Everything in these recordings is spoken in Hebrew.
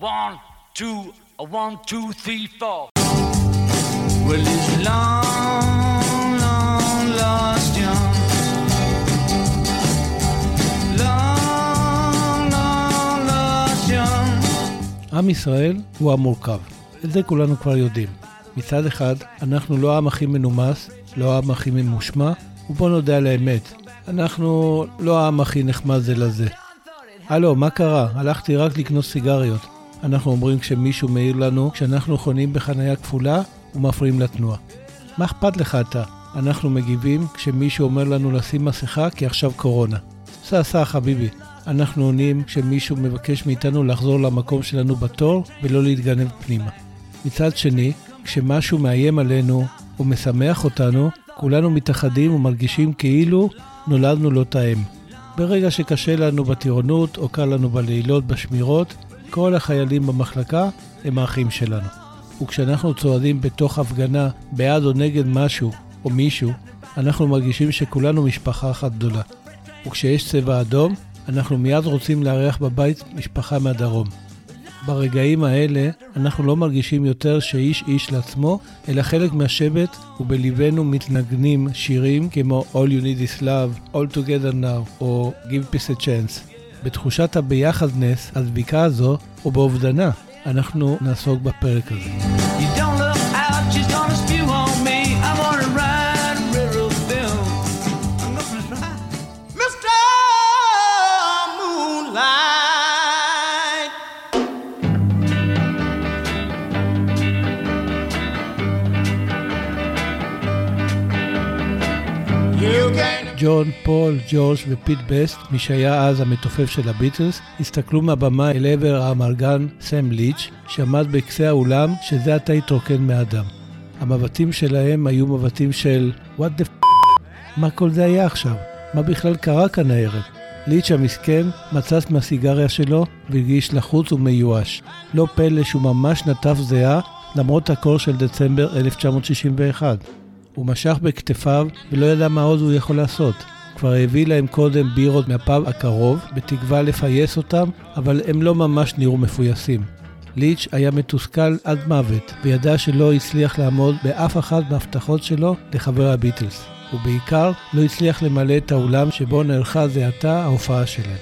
One, two, a one, two, three, four. Well, it's long, long lost young. Long, long lost young. עם ישראל הוא עם מורכב. את זה כולנו כבר יודעים. מצד אחד, אנחנו לא העם הכי מנומס, לא העם הכי ממושמע, ובוא נודה על האמת, אנחנו לא העם הכי נחמד זה לזה. הלו, מה קרה? הלכתי רק לקנות סיגריות. אנחנו אומרים כשמישהו מעיר לנו כשאנחנו חונים בחניה כפולה ומפריעים לתנועה. מה אכפת לך אתה? אנחנו מגיבים כשמישהו אומר לנו לשים מסכה כי עכשיו קורונה. סע סע חביבי. אנחנו עונים כשמישהו מבקש מאיתנו לחזור למקום שלנו בתור ולא להתגנב פנימה. מצד שני, כשמשהו מאיים עלינו או אותנו, כולנו מתאחדים ומרגישים כאילו נולדנו לא תאם. ברגע שקשה לנו בטירונות או קל לנו בלילות בשמירות, כל החיילים במחלקה הם האחים שלנו. וכשאנחנו צועדים בתוך הפגנה בעד או נגד משהו או מישהו, אנחנו מרגישים שכולנו משפחה אחת גדולה. וכשיש צבע אדום, אנחנו מיד רוצים לארח בבית משפחה מהדרום. ברגעים האלה אנחנו לא מרגישים יותר שאיש איש לעצמו, אלא חלק מהשבט, ובליבנו מתנגנים שירים כמו All You Need Is Love, All Together Now, או Give Peace a Chance. בתחושת הביחדנס, הדביקה הזו, או באובדנה, אנחנו נעסוק בפרק הזה. ג'ון, פול, ג'ורג' ופיט בסט, מי שהיה אז המתופף של הביטלס, הסתכלו מהבמה אל עבר האמרגן סם ליץ', שעמד בקצה האולם, שזה עתה התרוקן מאדם. המבטים שלהם היו מבטים של what the f... מה כל זה היה עכשיו? מה בכלל קרה כאן הערב? ליץ' המסכן מצץ מהסיגריה שלו והרגיש לחוץ ומיואש. לא פלא שהוא ממש נטף זיעה למרות הקור של דצמבר 1961. הוא משך בכתפיו ולא ידע מה עוד הוא יכול לעשות. כבר הביא להם קודם בירות מהפאב הקרוב, בתקווה לפייס אותם, אבל הם לא ממש נראו מפויסים. ליץ' היה מתוסכל עד מוות, וידע שלא הצליח לעמוד באף אחת מההבטחות שלו לחבר הביטלס. ובעיקר לא הצליח למלא את האולם שבו נערכה זה עתה ההופעה שלהם.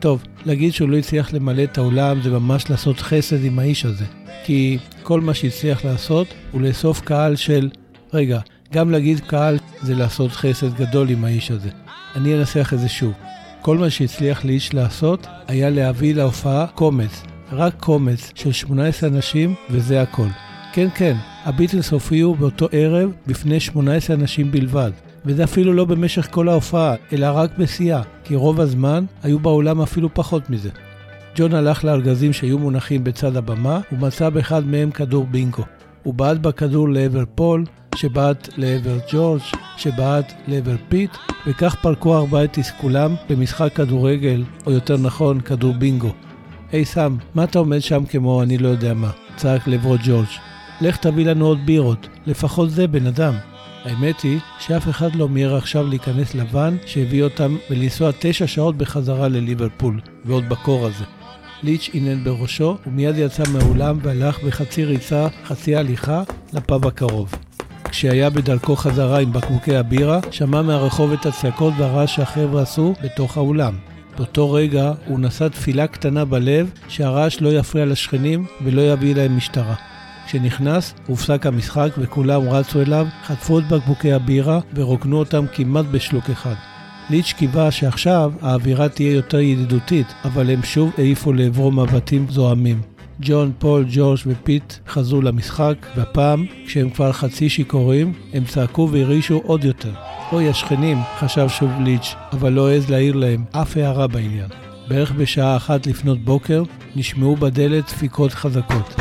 טוב, להגיד שהוא לא הצליח למלא את האולם זה ממש לעשות חסד עם האיש הזה. כי כל מה שהצליח לעשות הוא לאסוף קהל של, רגע, גם להגיד קהל זה לעשות חסד גדול עם האיש הזה. אני אנסח את זה שוב. כל מה שהצליח לאיש לעשות היה להביא להופעה קומץ, רק קומץ של 18 אנשים וזה הכל. כן, כן, הביטלס הופיעו באותו ערב בפני 18 אנשים בלבד. וזה אפילו לא במשך כל ההופעה, אלא רק בשיאה, כי רוב הזמן היו באולם אפילו פחות מזה. ג'ון הלך לארגזים שהיו מונחים בצד הבמה, ומצא באחד מהם כדור בינגו. הוא בעט בכדור לעבר פול, שבעט לעבר ג'ורג', שבעט לעבר פיט, וכך פרקו ארבעה את תסכולם במשחק כדורגל, או יותר נכון, כדור בינגו. היי סם, מה אתה עומד שם כמו אני לא יודע מה? צעק לעברו ג'ורג'. לך תביא לנו עוד בירות, לפחות תהיה בן אדם. האמת היא שאף אחד לא מיהר עכשיו להיכנס לבן שהביא אותם ולנסוע תשע שעות בחזרה לליברפול, ועוד בקור הזה. ליץ' עינן בראשו ומיד יצא מהאולם והלך בחצי ריצה, חצי הליכה, לפאב הקרוב. כשהיה בדרכו חזרה עם בקבוקי הבירה, שמע מהרחוב את הצעקות והרעש שהחבר'ה עשו בתוך האולם. באותו רגע הוא נשא תפילה קטנה בלב שהרעש לא יפריע לשכנים ולא יביא להם משטרה. כשנכנס, הופסק המשחק וכולם רצו אליו, חטפו את בקבוקי הבירה ורוקנו אותם כמעט בשלוק אחד. ליץ' קיווה שעכשיו האווירה תהיה יותר ידידותית, אבל הם שוב העיפו לעברו מבטים זועמים. ג'ון, פול, ג'ורג' ופיט חזרו למשחק, והפעם, כשהם כבר חצי שיכורים, הם צעקו והרעישו עוד יותר. אוי השכנים, חשב שוב ליץ', אבל לא העז להעיר להם אף הערה בעניין. בערך בשעה אחת לפנות בוקר, נשמעו בדלת דפיקות חזקות.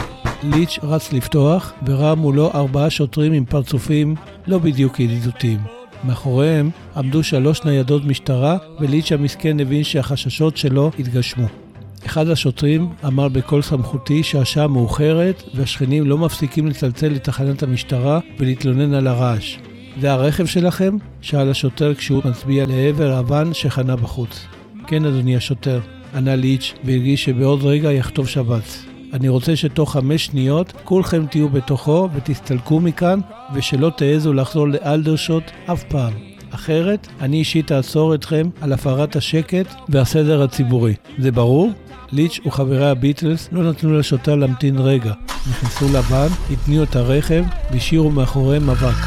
ליץ' רץ לפתוח, וראה מולו ארבעה שוטרים עם פרצופים לא בדיוק ידידותיים. מאחוריהם עמדו שלוש ניידות משטרה, וליץ' המסכן הבין שהחששות שלו התגשמו. אחד השוטרים אמר בקול סמכותי שהשעה מאוחרת והשכנים לא מפסיקים לצלצל לתחנת המשטרה ולהתלונן על הרעש. זה הרכב שלכם? שאל השוטר כשהוא מצביע לעבר אבן שחנה בחוץ. כן, אדוני השוטר, ענה ליץ' והרגיש שבעוד רגע יחטוף שבץ. אני רוצה שתוך חמש שניות כולכם תהיו בתוכו ותסתלקו מכאן, ושלא תעזו לחזור לאלדרשוט אף פעם. אחרת, אני אישית אעצור אתכם על הפרת השקט והסדר הציבורי. זה ברור? ליץ' וחברי הביטלס לא נתנו לשוטר להמתין רגע. נכנסו לבן, התניעו את הרכב והשאירו מאחוריהם אבק.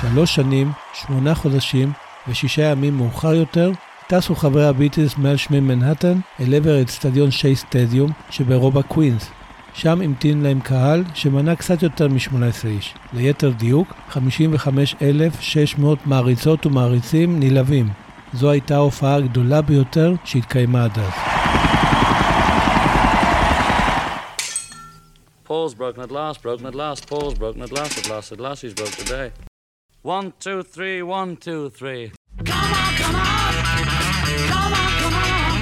שלוש שנים, שמונה חודשים ושישה ימים מאוחר יותר, טסו חברי הביטלס מעל שמי מנהטן אל עבר אצטדיון שי סטדיום שברובע קווינס. שם המתין להם קהל שמנה קצת יותר מ-18 איש. ליתר דיוק, 55,600 מעריצות ומעריצים נלהבים. זו הייתה ההופעה הגדולה ביותר שהתקיימה עד אז. Paul's broken at last, broken at last, Paul's broken at last, at last, at last he's broke today. One, two, three, one, two, three. Come on, come on, come on, come on,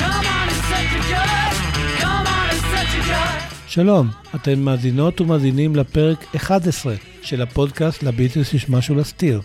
come on and set your good, come on and set your good. שלום, אתן מאזינות ומאזינים לפרק 11 של הפודקאסט לביטלס יש משהו להסתיר.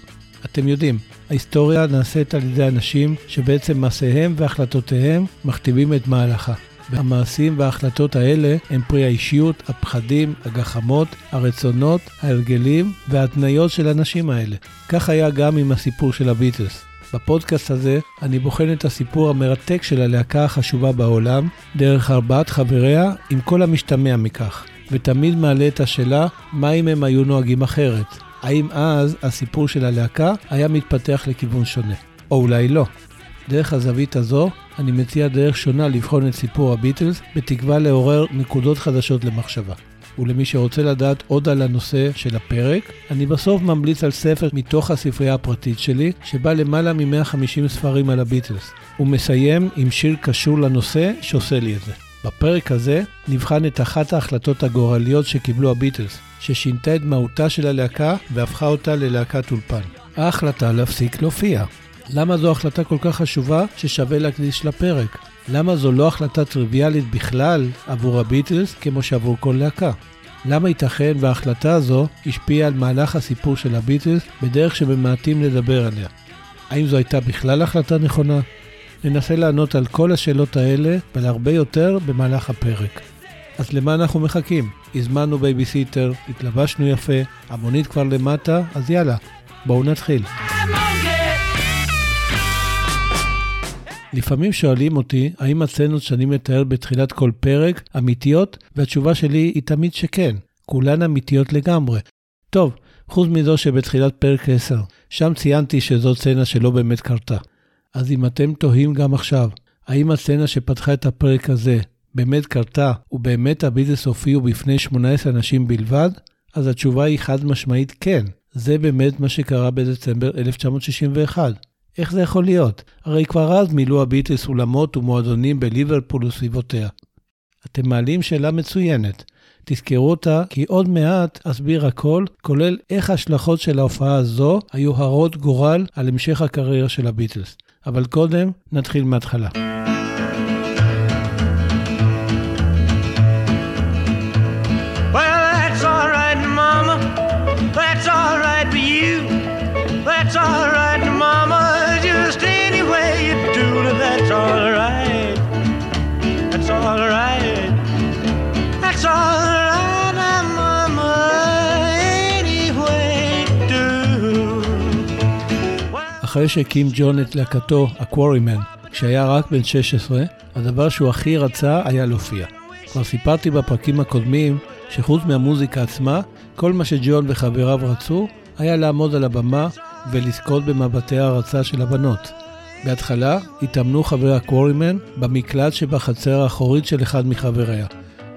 אתם יודעים, ההיסטוריה נעשית על ידי אנשים שבעצם מעשיהם והחלטותיהם מכתיבים את מהלכה. והמעשים וההחלטות האלה הם פרי האישיות, הפחדים, הגחמות, הרצונות, ההרגלים וההתניות של האנשים האלה. כך היה גם עם הסיפור של הביטלס. בפודקאסט הזה אני בוחן את הסיפור המרתק של הלהקה החשובה בעולם, דרך ארבעת חבריה עם כל המשתמע מכך, ותמיד מעלה את השאלה, מה אם הם היו נוהגים אחרת? האם אז הסיפור של הלהקה היה מתפתח לכיוון שונה? או אולי לא. דרך הזווית הזו, אני מציע דרך שונה לבחון את סיפור הביטלס, בתקווה לעורר נקודות חדשות למחשבה. ולמי שרוצה לדעת עוד על הנושא של הפרק, אני בסוף ממליץ על ספר מתוך הספרייה הפרטית שלי, שבה למעלה מ-150 ספרים על הביטלס. הוא מסיים עם שיר קשור לנושא שעושה לי את זה. בפרק הזה נבחן את אחת ההחלטות הגורליות שקיבלו הביטלס, ששינתה את מהותה של הלהקה והפכה אותה ללהקת אולפן. ההחלטה להפסיק להופיע. למה זו החלטה כל כך חשובה ששווה להקדיש לפרק? למה זו לא החלטה טריוויאלית בכלל עבור הביטלס כמו שעבור כל להקה? למה ייתכן וההחלטה הזו השפיעה על מהלך הסיפור של הביטלס בדרך שממעטים לדבר עליה? האם זו הייתה בכלל החלטה נכונה? ננסה לענות על כל השאלות האלה ועל הרבה יותר במהלך הפרק. אז למה אנחנו מחכים? הזמנו בייביסיטר, התלבשנו יפה, המונית כבר למטה, אז יאללה, בואו נתחיל. לפעמים שואלים אותי האם הסצנות שאני מתאר בתחילת כל פרק אמיתיות, והתשובה שלי היא תמיד שכן, כולן אמיתיות לגמרי. טוב, חוץ מזו שבתחילת פרק 10, שם ציינתי שזו סצנה שלא באמת קרתה. אז אם אתם תוהים גם עכשיו, האם הסצנה שפתחה את הפרק הזה באמת קרתה, ובאמת הביזנס הופיעו בפני 18 אנשים בלבד? אז התשובה היא חד משמעית כן. זה באמת מה שקרה בדצמבר 1961. איך זה יכול להיות? הרי כבר אז מילאו הביטלס אולמות ומועדונים בליברפול וסביבותיה. אתם מעלים שאלה מצוינת. תזכרו אותה, כי עוד מעט אסביר הכל, כולל איך ההשלכות של ההופעה הזו היו הרות גורל על המשך הקריירה של הביטלס. אבל קודם, נתחיל מההתחלה. אחרי שהקים ג'ון את להקתו, הקוורימן, כשהיה רק בן 16, הדבר שהוא הכי רצה היה להופיע. כבר סיפרתי בפרקים הקודמים שחוץ מהמוזיקה עצמה, כל מה שג'ון וחבריו רצו היה לעמוד על הבמה ולזכות במבטי הערצה של הבנות. בהתחלה התאמנו חברי הקוורימן במקלט שבחצר האחורית של אחד מחבריה.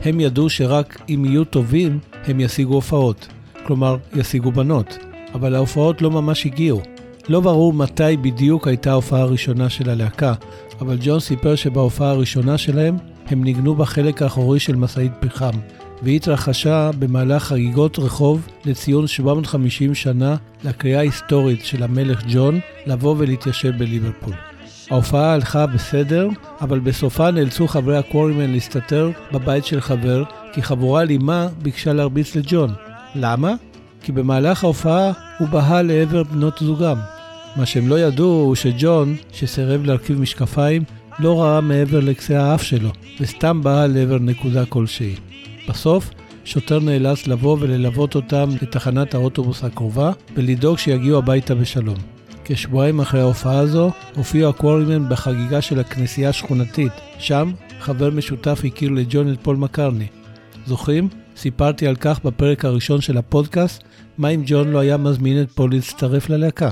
הם ידעו שרק אם יהיו טובים, הם ישיגו הופעות. כלומר, ישיגו בנות. אבל ההופעות לא ממש הגיעו. לא ברור מתי בדיוק הייתה ההופעה הראשונה של הלהקה, אבל ג'ון סיפר שבהופעה הראשונה שלהם הם ניגנו בחלק האחורי של משאית פחם, והיא התרחשה במהלך חגיגות רחוב לציון 750 שנה לקריאה ההיסטורית של המלך ג'ון לבוא ולהתיישב בליברפול. ההופעה הלכה בסדר, אבל בסופה נאלצו חברי הקוורימן להסתתר בבית של חבר, כי חבורה אלימה ביקשה להרביץ לג'ון. למה? כי במהלך ההופעה הוא בהה לעבר בנות זוגם. מה שהם לא ידעו הוא שג'ון, שסירב להרכיב משקפיים, לא ראה מעבר לקצה האף שלו, וסתם באה לעבר נקודה כלשהי. בסוף, שוטר נאלץ לבוא וללוות אותם לתחנת האוטובוס הקרובה, ולדאוג שיגיעו הביתה בשלום. כשבועיים אחרי ההופעה הזו, הופיעו הקוורימן בחגיגה של הכנסייה השכונתית. שם, חבר משותף הכיר לג'ון את פול מקרטני. זוכרים? סיפרתי על כך בפרק הראשון של הפודקאסט, מה אם ג'ון לא היה מזמין את פול להצטרף ללהקה.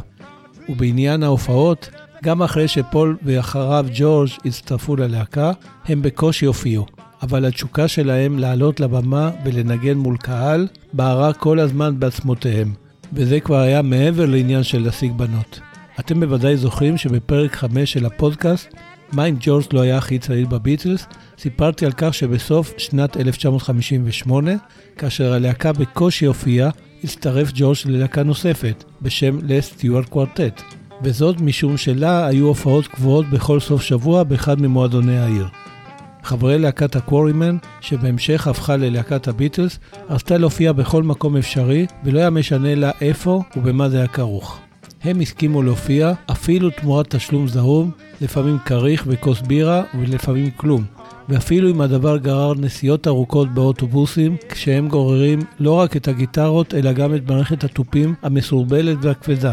ובעניין ההופעות, גם אחרי שפול ואחריו ג'ורג' הצטרפו ללהקה, הם בקושי הופיעו. אבל התשוקה שלהם לעלות לבמה ולנגן מול קהל בערה כל הזמן בעצמותיהם. וזה כבר היה מעבר לעניין של להשיג בנות. אתם בוודאי זוכרים שבפרק 5 של הפודקאסט, מה אם ג'ורג' לא היה הכי צעיר בביטלס, סיפרתי על כך שבסוף שנת 1958, כאשר הלהקה בקושי הופיעה, הצטרף ג'ורג' ללהקה נוספת, בשם לסטיוארט קוורטט. וזאת משום שלה היו הופעות קבועות בכל סוף שבוע באחד ממועדוני העיר. חברי להקת הקוורימן, שבהמשך הפכה ללהקת הביטלס, רצתה להופיע בכל מקום אפשרי, ולא היה משנה לה איפה ובמה זה היה כרוך. הם הסכימו להופיע אפילו תמורת תשלום זעום, לפעמים כריך וכוס בירה ולפעמים כלום. ואפילו אם הדבר גרר נסיעות ארוכות באוטובוסים, כשהם גוררים לא רק את הגיטרות, אלא גם את מערכת התופים המסורבלת והכבדה.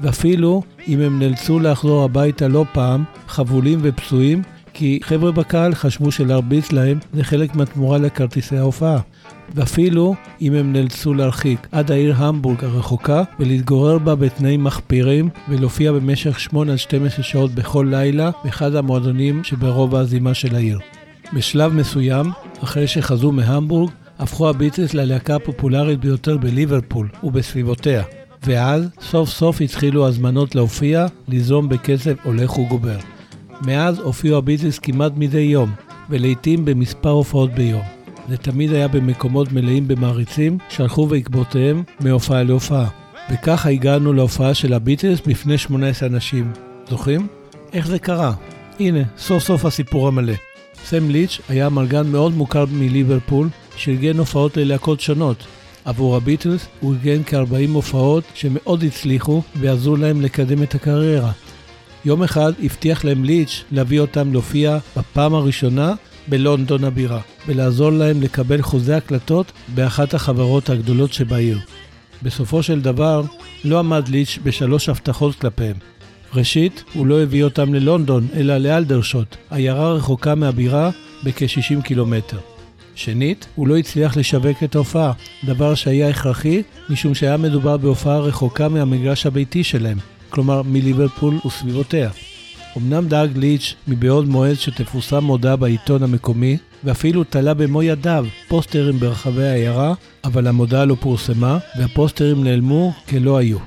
ואפילו אם הם נאלצו לחזור הביתה לא פעם, חבולים ופצועים, כי חבר'ה בקהל חשבו שלהרביץ להם זה חלק מהתמורה לכרטיסי ההופעה. ואפילו אם הם נאלצו להרחיק עד העיר המבורג הרחוקה ולהתגורר בה בתנאים מחפירים ולהופיע במשך 8 עד 12 שעות בכל לילה באחד המועדונים שברוב הזימה של העיר. בשלב מסוים, אחרי שחזו מהמבורג, הפכו הביטלס ללהקה הפופולרית ביותר בליברפול ובסביבותיה. ואז סוף סוף התחילו הזמנות להופיע, לזרום בקצב הולך וגובר. מאז הופיעו הביטלס כמעט מדי יום, ולעיתים במספר הופעות ביום. זה תמיד היה במקומות מלאים במעריצים שהלכו בעקבותיהם מהופעה להופעה. וככה הגענו להופעה של הביטלס בפני 18 אנשים. זוכרים? איך זה קרה? הנה, סוף סוף הסיפור המלא. סם ליץ' היה מלגן מאוד מוכר מליברפול, שארגן הופעות ללהקות שונות. עבור הביטלס הוא ארגן כ-40 הופעות שמאוד הצליחו ועזרו להם לקדם את הקריירה. יום אחד הבטיח להם ליץ' להביא אותם להופיע בפעם הראשונה בלונדון הבירה, ולעזור להם לקבל חוזה הקלטות באחת החברות הגדולות שבעיר. בסופו של דבר, לא עמד ליץ' בשלוש הבטחות כלפיהם. ראשית, הוא לא הביא אותם ללונדון, אלא לאלדרשוט, עיירה רחוקה מהבירה בכ-60 קילומטר. שנית, הוא לא הצליח לשווק את ההופעה, דבר שהיה הכרחי משום שהיה מדובר בהופעה רחוקה מהמגרש הביתי שלהם, כלומר מליברפול וסביבותיה. אמנם דאג ליץ' מבעוד מועד שתפורסם מודעה בעיתון המקומי, ואפילו תלה במו ידיו פוסטרים ברחבי העיירה, אבל המודעה לא פורסמה, והפוסטרים נעלמו כלא היו.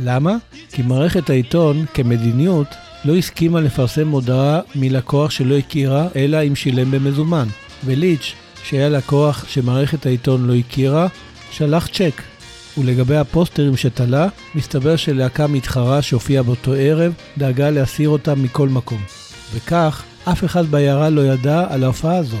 למה? כי מערכת העיתון, כמדיניות, לא הסכימה לפרסם מודעה מלקוח שלא הכירה, אלא אם שילם במזומן. וליץ', שהיה לקוח שמערכת העיתון לא הכירה, שלח צ'ק. ולגבי הפוסטרים שתלה, מסתבר שלהקה מתחרה שהופיעה באותו ערב, דאגה להסיר אותם מכל מקום. וכך, אף אחד בעיירה לא ידע על ההופעה הזו.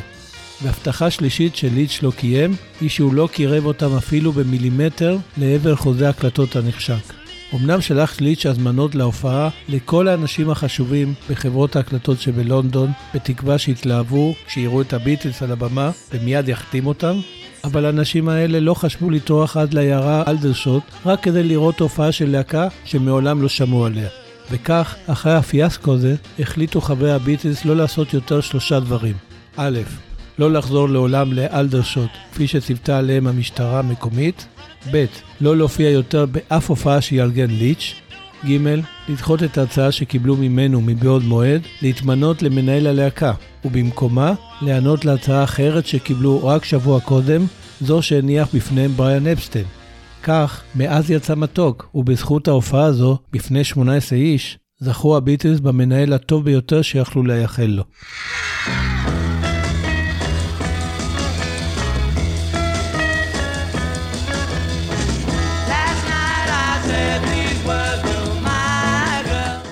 והבטחה שלישית שליץ' לא קיים, היא שהוא לא קירב אותם אפילו במילימטר לעבר חוזה הקלטות הנחשק. אמנם שלח ליץ' הזמנות להופעה לכל האנשים החשובים בחברות ההקלטות שבלונדון, בתקווה שיתלהבו כשיראו את הביטלס על הבמה ומיד יחתים אותם, אבל האנשים האלה לא חשבו לטרוח עד לעיירה אלדרשוט רק כדי לראות הופעה של להקה שמעולם לא שמעו עליה. וכך, אחרי הפיאסקו הזה, החליטו חברי הביטלס לא לעשות יותר שלושה דברים. א', לא לחזור לעולם לאלדרשוט, כפי שציוותה עליהם המשטרה המקומית. ב', לא להופיע יותר באף הופעה שיארגן ליץ'. ג', לדחות את ההצעה שקיבלו ממנו מבעוד מועד, להתמנות למנהל הלהקה, ובמקומה, להיענות להצעה אחרת שקיבלו רק שבוע קודם, זו שהניח בפניהם בריאן אפסטיין. כך, מאז יצא מתוק, ובזכות ההופעה הזו, בפני 18 איש, זכו הביטלס במנהל הטוב ביותר שיכלו לייחל לו.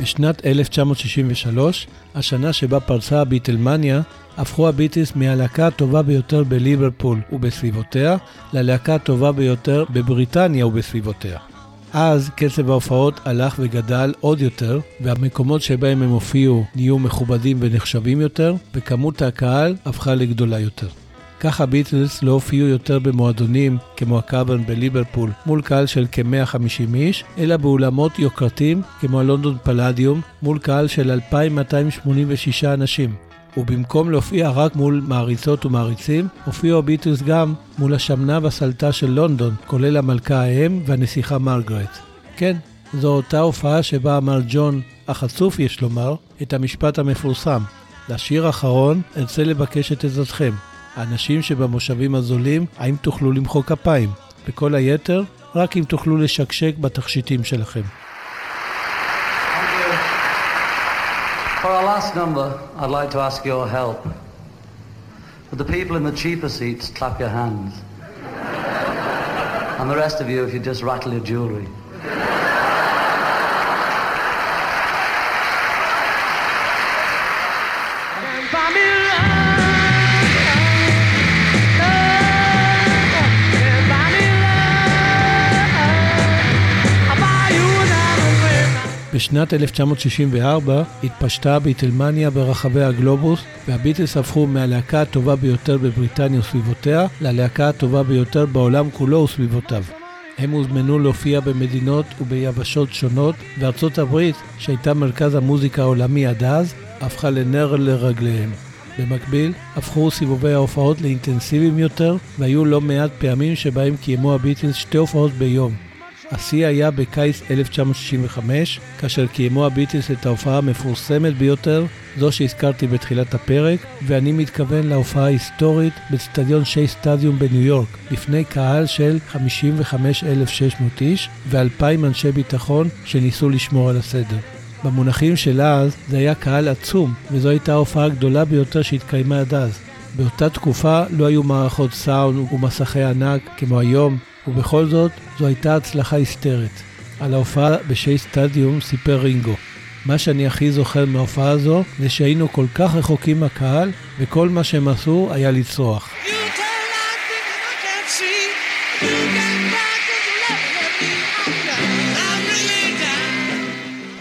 בשנת 1963, השנה שבה פרצה הביטלמניה, הפכו הביטלס מהלהקה הטובה ביותר בליברפול ובסביבותיה, ללהקה הטובה ביותר בבריטניה ובסביבותיה. אז קצב ההופעות הלך וגדל עוד יותר, והמקומות שבהם הם הופיעו נהיו מכובדים ונחשבים יותר, וכמות הקהל הפכה לגדולה יותר. כך הביטלס לא הופיעו יותר במועדונים כמו הקאברן בליברפול מול קהל של כ-150 איש, אלא באולמות יוקרתיים כמו הלונדון פלדיום מול קהל של 2,286 אנשים. ובמקום להופיע רק מול מעריצות ומעריצים, הופיעו הביטלס גם מול השמנה והסלטה של לונדון, כולל המלכה האם והנסיכה מרגרט. כן, זו אותה הופעה שבה אמר ג'ון, החצוף יש לומר, את המשפט המפורסם. לשיר האחרון ארצה לבקש את עזרתכם. האנשים שבמושבים הזולים, האם תוכלו למחוא כפיים? וכל היתר, רק אם תוכלו לשקשק בתכשיטים שלכם. For our last number, I'd like to ask your help. For the people in the cheaper seats, clap your hands. and the rest of you, if you just rattle your me love, love, בשנת 1964 התפשטה ביטלמניה ברחבי הגלובוס, והביטלס הפכו מהלהקה הטובה ביותר בבריטניה וסביבותיה, ללהקה הטובה ביותר בעולם כולו וסביבותיו. הם הוזמנו להופיע במדינות וביבשות שונות, וארצות הברית, שהייתה מרכז המוזיקה העולמי עד אז, הפכה לנר לרגליהם. במקביל, הפכו סיבובי ההופעות לאינטנסיביים יותר, והיו לא מעט פעמים שבהם קיימו הביטלס שתי הופעות ביום. השיא היה בקיץ 1965, כאשר קיימו הביטלס את ההופעה המפורסמת ביותר, זו שהזכרתי בתחילת הפרק, ואני מתכוון להופעה ההיסטורית באצטדיון שי סטדיום בניו יורק, לפני קהל של 55,600 איש ו-2,000 אנשי ביטחון שניסו לשמור על הסדר. במונחים של אז זה היה קהל עצום, וזו הייתה ההופעה הגדולה ביותר שהתקיימה עד אז. באותה תקופה לא היו מערכות סאונד ומסכי ענק כמו היום, ובכל זאת זו הייתה הצלחה היסטרית. על ההופעה בשי סטדיום סיפר רינגו. מה שאני הכי זוכר מההופעה הזו זה שהיינו כל כך רחוקים מהקהל וכל מה שהם עשו היה לצרוח.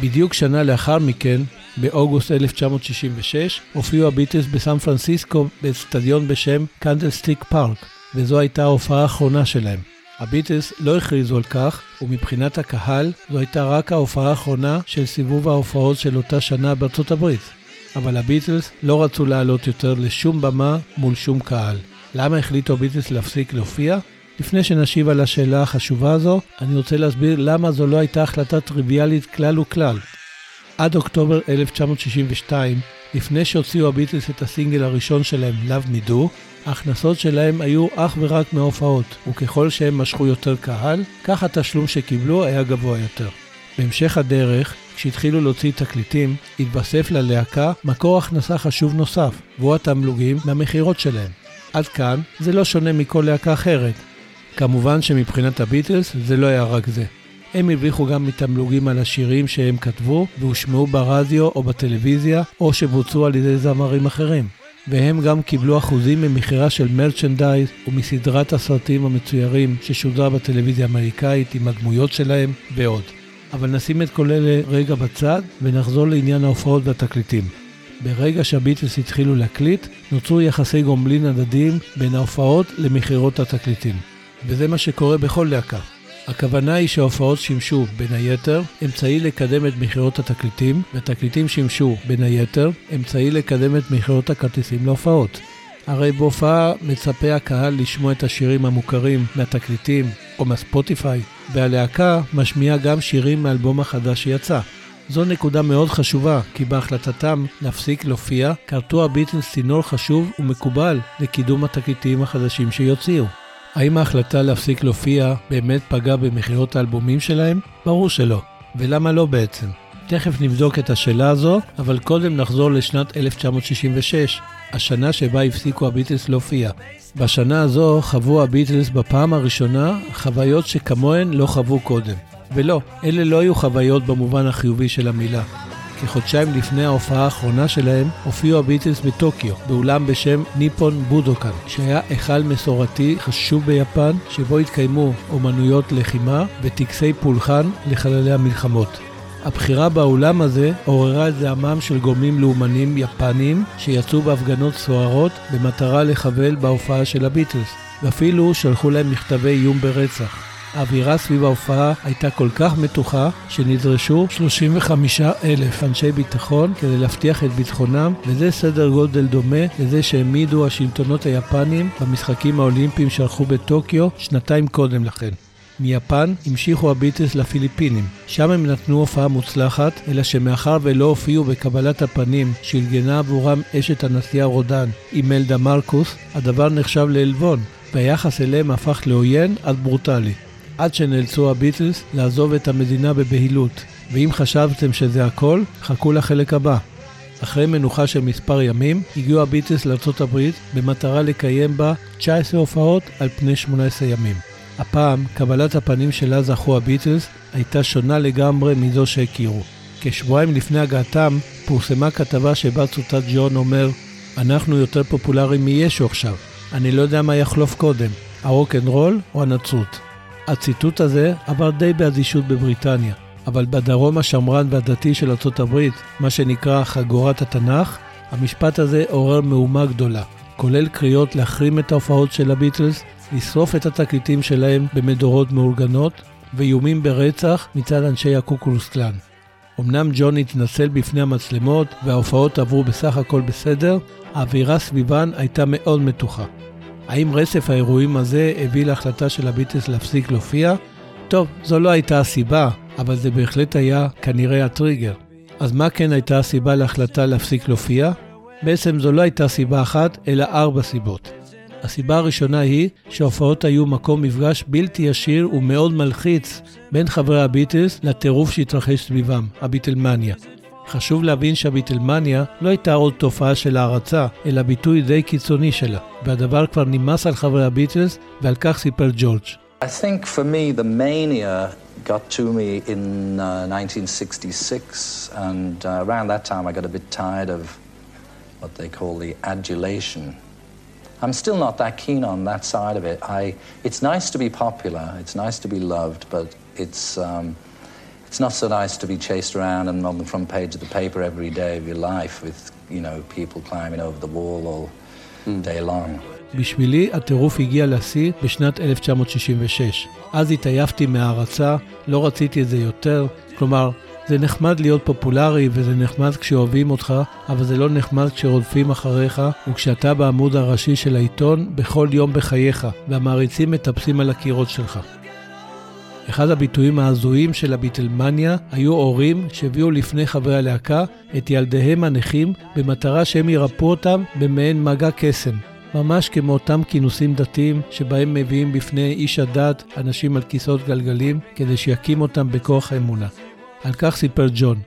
בדיוק שנה לאחר מכן, באוגוסט 1966, הופיעו הביטלס בסן פרנסיסקו באצטדיון בשם קנדלסטיק פארק, וזו הייתה ההופעה האחרונה שלהם. הביטלס לא הכריזו על כך, ומבחינת הקהל, זו הייתה רק ההופעה האחרונה של סיבוב ההופעות של אותה שנה בארצות הברית. אבל הביטלס לא רצו לעלות יותר לשום במה מול שום קהל. למה החליטו הביטלס להפסיק להופיע? לפני שנשיב על השאלה החשובה הזו, אני רוצה להסביר למה זו לא הייתה החלטה טריוויאלית כלל וכלל. עד אוקטובר 1962, לפני שהוציאו הביטלס את הסינגל הראשון שלהם, Love Me Do, ההכנסות שלהם היו אך ורק מההופעות, וככל שהם משכו יותר קהל, כך התשלום שקיבלו היה גבוה יותר. בהמשך הדרך, כשהתחילו להוציא תקליטים, התווסף ללהקה מקור הכנסה חשוב נוסף, והוא התמלוגים מהמכירות שלהם. עד כאן זה לא שונה מכל להקה אחרת. כמובן שמבחינת הביטלס זה לא היה רק זה. הם הרוויחו גם מתמלוגים על השירים שהם כתבו והושמעו ברדיו או בטלוויזיה, או שבוצעו על ידי זמרים אחרים. והם גם קיבלו אחוזים ממכירה של מרצ'נדייז ומסדרת הסרטים המצוירים ששודרה בטלוויזיה האמריקאית עם הדמויות שלהם ועוד. אבל נשים את כל אלה רגע בצד ונחזור לעניין ההופעות והתקליטים. ברגע שהביטלס התחילו להקליט, נוצרו יחסי גומלין הדדיים בין ההופעות למכירות התקליטים. וזה מה שקורה בכל להקה. הכוונה היא שההופעות שימשו, בין היתר, אמצעי לקדם את מכירות התקליטים, והתקליטים שימשו, בין היתר, אמצעי לקדם את מכירות הכרטיסים להופעות. הרי בהופעה מצפה הקהל לשמוע את השירים המוכרים מהתקליטים או מהספוטיפיי, והלהקה משמיעה גם שירים מהאלבום החדש שיצא. זו נקודה מאוד חשובה, כי בהחלטתם להפסיק להופיע, כרתו הביטלס צינור חשוב ומקובל לקידום התקליטים החדשים שיוציאו. האם ההחלטה להפסיק להופיע באמת פגעה במכירות האלבומים שלהם? ברור שלא. ולמה לא בעצם? תכף נבדוק את השאלה הזו, אבל קודם נחזור לשנת 1966, השנה שבה הפסיקו הביטלס להופיע. בשנה הזו חוו הביטלס בפעם הראשונה חוויות שכמוהן לא חוו קודם. ולא, אלה לא היו חוויות במובן החיובי של המילה. כחודשיים לפני ההופעה האחרונה שלהם, הופיעו הביטלס בטוקיו, באולם בשם ניפון בודוקן, שהיה היכל מסורתי חשוב ביפן, שבו התקיימו אומנויות לחימה וטקסי פולחן לחללי המלחמות. הבחירה באולם הזה עוררה את זעמם של גורמים לאומנים יפניים שיצאו בהפגנות סוערות במטרה לחבל בהופעה של הביטלס, ואפילו שלחו להם מכתבי איום ברצח. האווירה סביב ההופעה הייתה כל כך מתוחה שנדרשו 35 אלף אנשי ביטחון כדי להבטיח את ביטחונם וזה סדר גודל דומה לזה שהעמידו השלטונות היפנים במשחקים האולימפיים שערכו בטוקיו שנתיים קודם לכן. מיפן המשיכו הביטלס לפיליפינים. שם הם נתנו הופעה מוצלחת, אלא שמאחר ולא הופיעו בקבלת הפנים שארגנה עבורם אשת הנשיאה רודן, אימלדה מרקוס, הדבר נחשב לעלבון, והיחס אליהם הפך לעוין עד ברוטלי. עד שנאלצו הביטלס לעזוב את המדינה בבהילות. ואם חשבתם שזה הכל, חכו לחלק הבא. אחרי מנוחה של מספר ימים, הגיעו הביטלס לארה"ב במטרה לקיים בה 19 הופעות על פני 18 ימים. הפעם, קבלת הפנים שלה זכו הביטלס הייתה שונה לגמרי מזו שהכירו. כשבועיים לפני הגעתם, פורסמה כתבה שבה צוטט ג'ון אומר אנחנו יותר פופולריים מישו עכשיו. אני לא יודע מה יחלוף קודם, הרוקנרול או הנצרות. הציטוט הזה עבר די באדישות בבריטניה, אבל בדרום השמרן והדתי של ארצות הברית, מה שנקרא חגורת התנ"ך, המשפט הזה עורר מהומה גדולה, כולל קריאות להחרים את ההופעות של הביטלס, לשרוף את התקליטים שלהם במדורות מאורגנות, ואיומים ברצח מצד אנשי הקוקולוס קלאן. אמנם ג'ון התנצל בפני המצלמות וההופעות עברו בסך הכל בסדר, האווירה סביבן הייתה מאוד מתוחה. האם רצף האירועים הזה הביא להחלטה של הביטלס להפסיק להופיע? טוב, זו לא הייתה הסיבה, אבל זה בהחלט היה כנראה הטריגר. אז מה כן הייתה הסיבה להחלטה להפסיק להופיע? בעצם זו לא הייתה סיבה אחת, אלא ארבע סיבות. הסיבה הראשונה היא שההופעות היו מקום מפגש בלתי ישיר ומאוד מלחיץ בין חברי הביטלס לטירוף שהתרחש סביבם, הביטלמניה. חשוב להבין שהביטלמניה לא הייתה עוד תופעה של הערצה, אלא ביטוי די קיצוני שלה, והדבר כבר נמאס על חברי הביטלס, ועל כך סיפר ג'ורג'. I think for me, the mania got to me in uh, 1966, and uh, around that time I got a bit tired of what they call the adulation. I'm still not that keen on that side of it. I, it's nice to be popular, it's nice to be loved, but it's, um, it's not so nice to be chased around and on the front page of the paper every day of your life with, you know, people climbing over the wall all day long. בשבילי הטירוף הגיע לשיא בשנת 1966. אז התעייפתי מהערצה, לא רציתי את זה יותר, כלומר, זה נחמד להיות פופולרי וזה נחמד כשאוהבים אותך, אבל זה לא נחמד כשרודפים אחריך וכשאתה בעמוד הראשי של העיתון בכל יום בחייך, והמעריצים מטפסים על הקירות שלך. אחד הביטויים ההזויים של הביטלמניה היו הורים שהביאו לפני חברי הלהקה את ילדיהם הנכים במטרה שהם ירפאו אותם במעין מגע קסם. ממש כמו אותם כינוסים דתיים שבהם מביאים בפני איש הדת אנשים על כיסאות גלגלים כדי שיקים אותם בכוח האמונה. על כך סיפר ג'ון.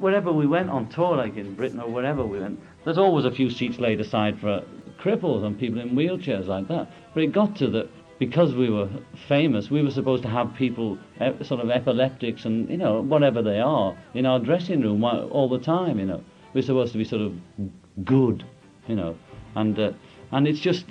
wherever we went on tour, in Britain or wherever we went, there's always a few seats laid aside for cripples and people in wheelchairs like that. But it got to that because we were famous, we were supposed to have people, eh, sort of epileptics and, you know, whatever they are, in our dressing room all the time, you know. We're supposed to be sort of good, you know. And, uh, and it's just,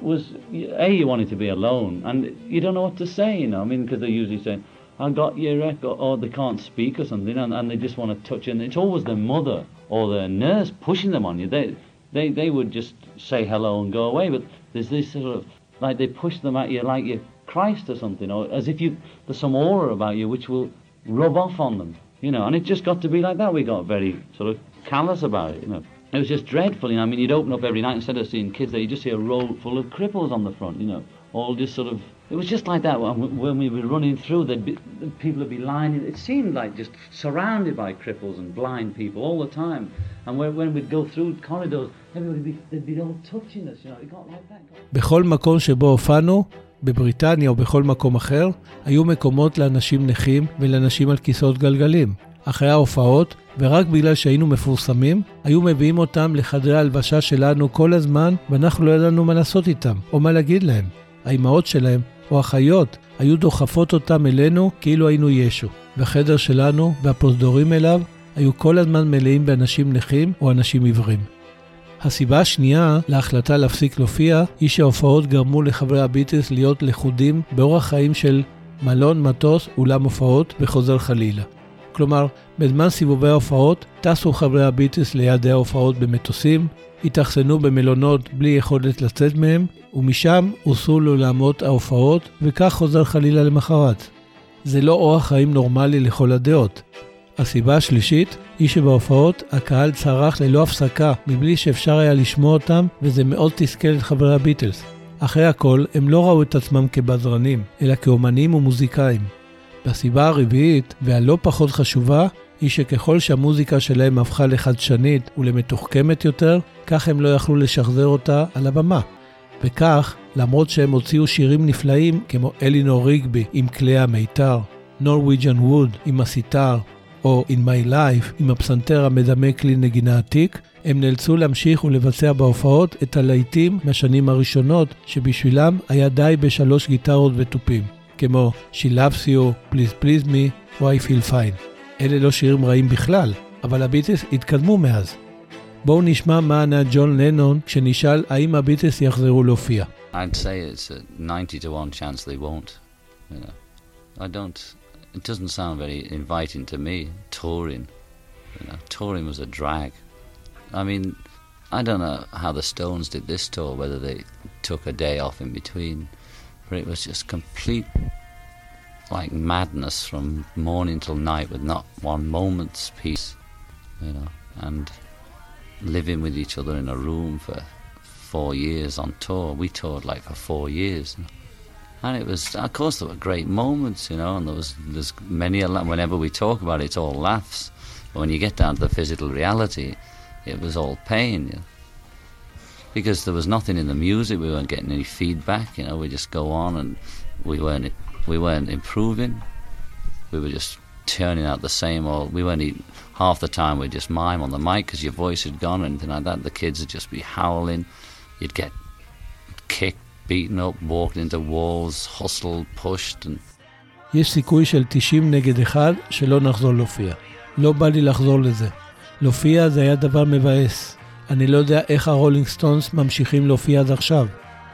was, A, you wanted to be alone, and you don't know what to say, you know. I mean, because they're usually saying, I got your record, or they can't speak or something, and, and they just want to touch you. And it's always their mother or their nurse pushing them on you. They, they, they would just say hello and go away, but there's this sort of, like they push them at you like you're Christ or something, or as if you, there's some aura about you which will rub off on them, you know. And it just got to be like that. We got very sort of callous about it, you know. It was just dreadful, you know. I mean, you'd open up every night instead of seeing kids there, you just see a row full of cripples on the front, you know, all just sort of. It was just like that when, we were running through. There'd be, the people would be lining. It seemed like just surrounded by cripples and blind people all the time. And when, when we'd go through corridors, בכל מקום שבו הופענו, בבריטניה או בכל מקום אחר, היו מקומות לאנשים נכים ולאנשים על כיסאות גלגלים. אחרי ההופעות, ורק בגלל שהיינו מפורסמים, היו מביאים אותם לחדרי ההלבשה שלנו כל הזמן, ואנחנו לא ידענו מה לעשות איתם, או מה להגיד להם. האימהות שלהם, או אחיות, היו דוחפות אותם אלינו כאילו היינו ישו. בחדר שלנו, והפרוזדורים אליו, היו כל הזמן מלאים באנשים נכים או אנשים עיוורים. הסיבה השנייה להחלטה להפסיק להופיע היא שההופעות גרמו לחברי הביטלס להיות לכודים באורח חיים של מלון, מטוס, אולם הופעות וחוזר חלילה. כלומר, בזמן סיבובי ההופעות טסו חברי הביטלס ליעדי ההופעות במטוסים, התאכסנו במלונות בלי יכולת לצאת מהם, ומשם הוסרו לעולמות ההופעות, וכך חוזר חלילה למחרת. זה לא אורח חיים נורמלי לכל הדעות. הסיבה השלישית היא שבהופעות הקהל צרח ללא הפסקה מבלי שאפשר היה לשמוע אותם וזה מאוד תסכל את חברי הביטלס. אחרי הכל, הם לא ראו את עצמם כבזרנים, אלא כאומנים ומוזיקאים. והסיבה הרביעית, והלא פחות חשובה, היא שככל שהמוזיקה שלהם הפכה לחדשנית ולמתוחכמת יותר, כך הם לא יכלו לשחזר אותה על הבמה. וכך, למרות שהם הוציאו שירים נפלאים כמו אלינור ריגבי עם כלי המיתר, נורוויג'ן ווד עם הסיטר, או In My Life עם הפסנתר המדמה כלי נגינה עתיק, הם נאלצו להמשיך ולבצע בהופעות את הלהיטים מהשנים הראשונות, שבשבילם היה די בשלוש גיטרות ותופים, כמו She Loves You, Please Please Me או I Feel Fine. אלה לא שירים רעים בכלל, אבל הביטלס התקדמו מאז. בואו נשמע מה ענה ג'ון לנון כשנשאל האם הביטלס יחזרו להופיע. I'd say it's a 90 to 1 chance they won't. You know. I don't. It doesn't sound very inviting to me, touring. You know, touring was a drag. I mean, I don't know how the Stones did this tour, whether they took a day off in between, but it was just complete like madness from morning till night with not one moment's peace, you know, and living with each other in a room for four years on tour. We toured like for four years. And it was, of course, there were great moments, you know, and there was there's many. a la- Whenever we talk about it, it's all laughs. But when you get down to the physical reality, it was all pain, you know. because there was nothing in the music. We weren't getting any feedback, you know. We just go on, and we weren't we weren't improving. We were just turning out the same old. We weren't even, half the time we'd just mime on the mic because your voice had gone or anything like that. The kids would just be howling. You'd get kicked, beaten up, walked into walls, hustled, pushed, and יש סיכוי של 90 נגד 1 שלא נחזור להופיע. לא בא לי לחזור לזה. להופיע זה היה דבר מבאס. אני לא יודע איך הרולינג סטונס ממשיכים להופיע עד עכשיו.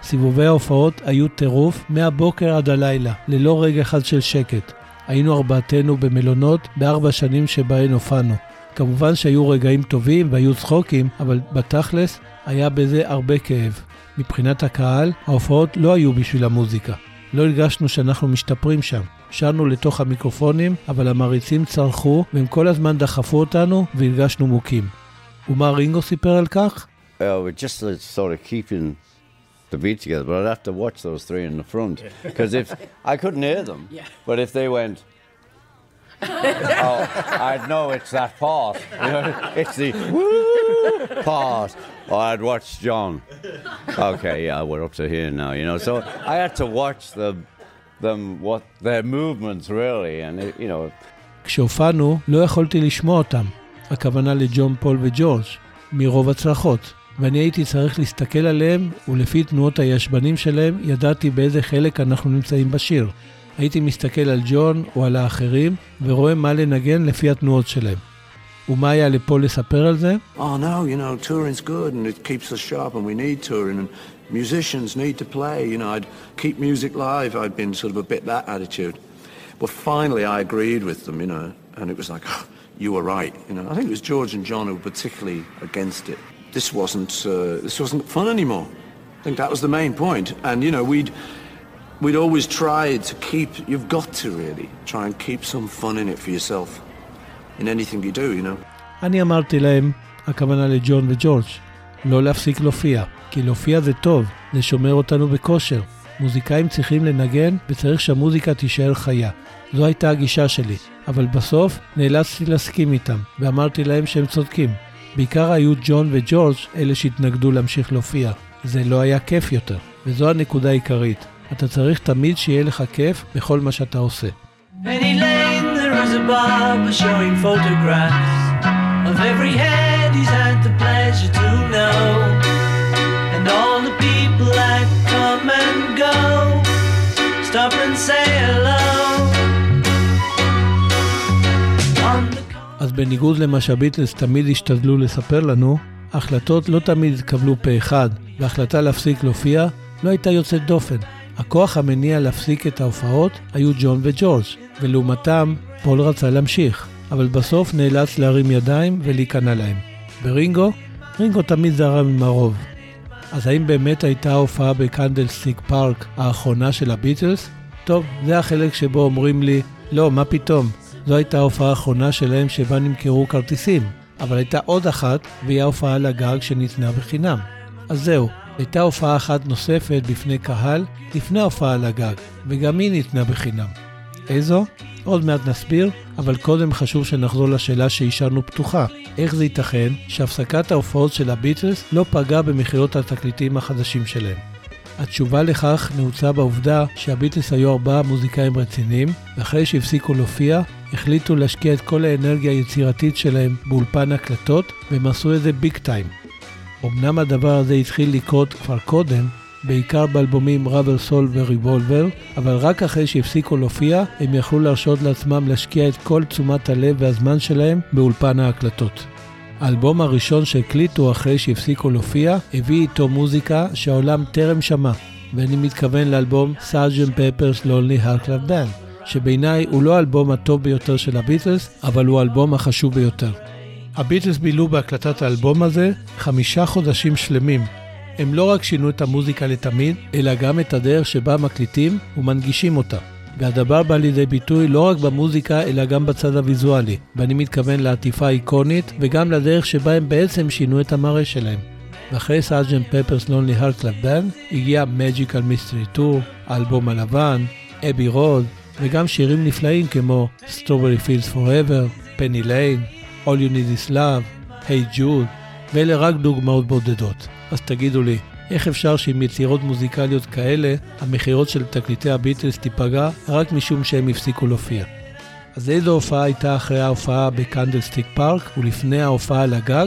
סיבובי ההופעות היו טירוף מהבוקר עד הלילה, ללא רגע אחד של שקט. היינו ארבעתנו במלונות בארבע שנים שבהן הופענו. כמובן שהיו רגעים טובים והיו צחוקים, אבל בתכלס היה בזה הרבה כאב. מבחינת הקהל, ההופעות לא היו בשביל המוזיקה. לא הרגשנו שאנחנו משתפרים שם. שרנו לתוך המיקרופונים, אבל המעריצים צרחו, והם כל הזמן דחפו אותנו, והרגשנו מוכים. ומה רינגו סיפר על כך? uh, we're just uh, sort of keeping the beat together, but I'd have to watch those three in the front because if I couldn't hear them, but if they went, oh, I'd know it's that part. You know, it's the woo part. Or I'd watch John. Okay, yeah, we're up to here now. You know, so I had to watch the them what their movements really, and it, you know, כשהופענו, לא יכולתי לשמוע אותם. הכוונה לג'ון פול וג'ורג', מרוב הצלחות. ואני הייתי צריך להסתכל עליהם, ולפי תנועות הישבנים שלהם, ידעתי באיזה חלק אנחנו נמצאים בשיר. הייתי מסתכל על ג'ון או על האחרים, ורואה מה לנגן לפי התנועות שלהם. ומה היה לפול לספר על זה? oh no, you know, touring's good and it keeps us sharp and we need touring and musicians need to play, you know, I'd keep music live, I'd been sort of a bit that attitude. But finally I agreed with them, you know, and it was like, "Oh, you were right, you know. I think it was George and John who were particularly against it. This wasn't, uh, this wasn't fun anymore. I think that was the main point. And, you know, we'd, we'd always tried to keep, you've got to really try and keep some fun in it for yourself In anything you do, you know. אני אמרתי להם, הכוונה לג'ון וג'ורג', לא להפסיק להופיע, כי להופיע זה טוב, זה שומר אותנו בכושר. מוזיקאים צריכים לנגן וצריך שהמוזיקה תישאר חיה. זו הייתה הגישה שלי, אבל בסוף נאלצתי להסכים איתם, ואמרתי להם שהם צודקים. בעיקר היו ג'ון וג'ורג' אלה שהתנגדו להמשיך להופיע. זה לא היה כיף יותר, וזו הנקודה העיקרית. אתה צריך תמיד שיהיה לך כיף בכל מה שאתה עושה. Lane, there is a barber showing photographs of every head he's had the pleasure to know, and all the people that come and go. Stop and say hello. אז בניגוד למה שהביטלס תמיד השתדלו לספר לנו, ההחלטות לא תמיד התקבלו פה אחד, וההחלטה להפסיק להופיע לא הייתה יוצאת דופן. הכוח המניע להפסיק את ההופעות היו ג'ון וג'ורג', ולעומתם פול רצה להמשיך, אבל בסוף נאלץ להרים ידיים ולהיכנע להם. ורינגו, רינגו תמיד זרם עם הרוב. אז האם באמת הייתה ההופעה בקנדלסטיק פארק האחרונה של הביטלס? טוב, זה החלק שבו אומרים לי, לא, מה פתאום, זו הייתה ההופעה האחרונה שלהם שבה נמכרו כרטיסים, אבל הייתה עוד אחת, והיא ההופעה על הגג שניתנה בחינם. אז זהו, הייתה הופעה אחת נוספת בפני קהל לפני ההופעה על הגג, וגם היא ניתנה בחינם. איזו? עוד מעט נסביר, אבל קודם חשוב שנחזור לשאלה שהשארנו פתוחה. איך זה ייתכן שהפסקת ההופעות של הביטלס לא פגעה במכירות התקליטים החדשים שלהם? התשובה לכך נעוצה בעובדה שהביטלס היו ארבעה מוזיקאים רציניים, ואחרי שהפסיקו להופיע, החליטו להשקיע את כל האנרגיה היצירתית שלהם באולפן הקלטות, והם עשו את זה ביג טיים. אמנם הדבר הזה התחיל לקרות כבר קודם, בעיקר באלבומים ראבר סול וריבולבר, אבל רק אחרי שהפסיקו להופיע, הם יכלו להרשות לעצמם להשקיע את כל תשומת הלב והזמן שלהם באולפן ההקלטות. האלבום הראשון שהקליטו אחרי שהפסיקו להופיע, הביא איתו מוזיקה שהעולם טרם שמע, ואני מתכוון לאלבום סארג'ן פפרס לונלי הרקלב בן, שבעיניי הוא לא האלבום הטוב ביותר של הביטלס, אבל הוא האלבום החשוב ביותר. הביטלס בילו בהקלטת האלבום הזה חמישה חודשים שלמים. הם לא רק שינו את המוזיקה לתמיד, אלא גם את הדרך שבה מקליטים ומנגישים אותה. והדבר בא לידי ביטוי לא רק במוזיקה, אלא גם בצד הוויזואלי, ואני מתכוון לעטיפה איקונית, וגם לדרך שבה הם בעצם שינו את המראה שלהם. ואחרי Sgt. Pepper's Lonely Hearts Club Band, הגיע Magical Mystery Tour, האלבום הלבן, Abbey Road, וגם שירים נפלאים כמו Strawberry Fields Forever, Penny Lane, All You Need Is Love, Hey Jude, ואלה רק דוגמאות בודדות. אז תגידו לי, איך אפשר שעם יצירות מוזיקליות כאלה, המכירות של תקליטי הביטלס תיפגע רק משום שהם הפסיקו להופיע? אז איזו הופעה הייתה אחרי ההופעה בקנדלסטיק פארק ולפני ההופעה על הגג?